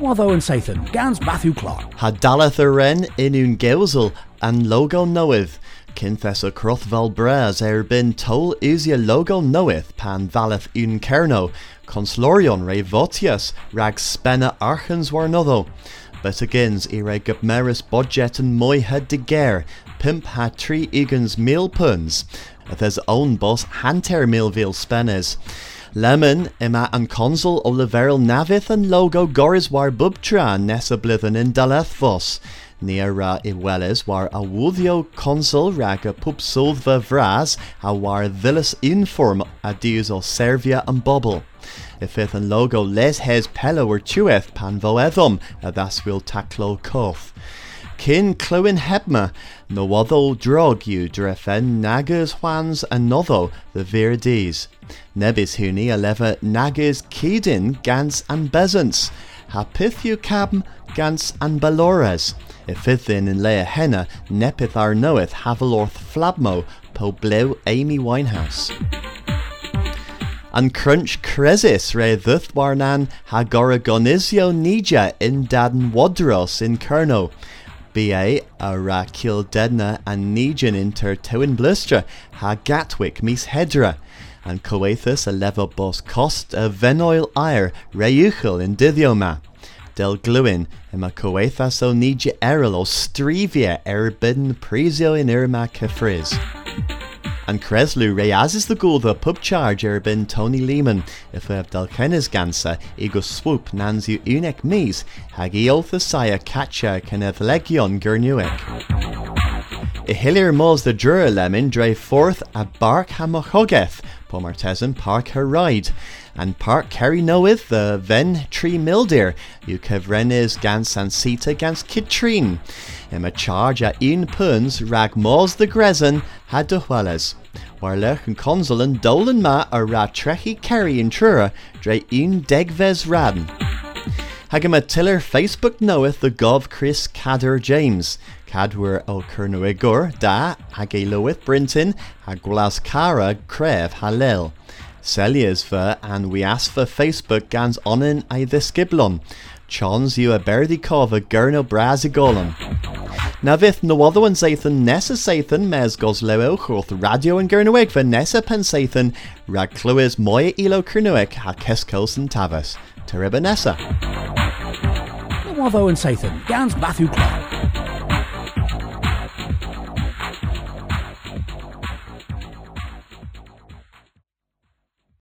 Waddo and Sathan, Gans Matthew Clark. Ha dalath a ren inún geusel an logo noith. Cynthes o crothval bres er bin tol usia logo noith pan valeth un cerno, conslorion re votius rag spenna archens war notho. But agins i re gubmeris budget and moi head de ger, pimp ha tri igans meal puns, his own boss hanter milville spennes. Lemon ima an consul o leveril navith and logo goris war bubtra nessa blithen in daleth vos. Nia ra i war a wudio consul rag a pup sulva vras a war villas inform a dius o Servia and bobble. Ifith an logo les hes pella or tueth pan vo edom a thus will taclo koth. Kin clywyn hebma, no otho drog you drefen nagas hwans anotho the virdis. Nebis huni a leva nagas kidin gans and bezants. Hapith you cabm gans and balores. Ifithin in lea henna nepith ar knoweth havelorth flabmo po blew Amy Winehouse. An crunch cresis re thuth warnan hagorogonizio nija in daden wadros in Kerno. BA a ra Kildedna and Nijin inter Tywin Blustra ha Gatwick mis Hedra and Coethus a leva bos cost a venoil ire reuchel in Dithioma. Del gluin ima Coethas o Nija eril o strivia erbidden prisio in irma kefriz. An Creslu reazis the gul the pub charge erbin Tony Lehman, if of Dalkenis gansa ego swoop nanzu unek mis, hagi oltha saya catcha kenneth legion gurnuik. I hilir mos the dura lemon dre forth a bark hamochogeth, pomartesan park her ride, and park Kerry knoweth the ven tree mildir, you kevrenis gans and sita gans kitrine. Im a charge a un puns rag mos the grezen had de hueles. Waar lech an consul an dolan ma a ra trechi carry in trura dre un degves raden. Hagam a tiller Facebook knoweth the gov Chris Cadder James. Cadwer o Kernuigur da hag e lowith Brinton hag cara crev halil. Celias ver and we ask for Facebook gans onin a ddisgyblon. Chons you a berdi cova gurno bras i golon. Na fydd nywoddo yn mes gos lew radio yn gyrnweg fe nesa pen seithyn mwy ilo cyrnweg ha cescos yn tafas. Nesa. Wavo and Satan. Gans Matthew Clark.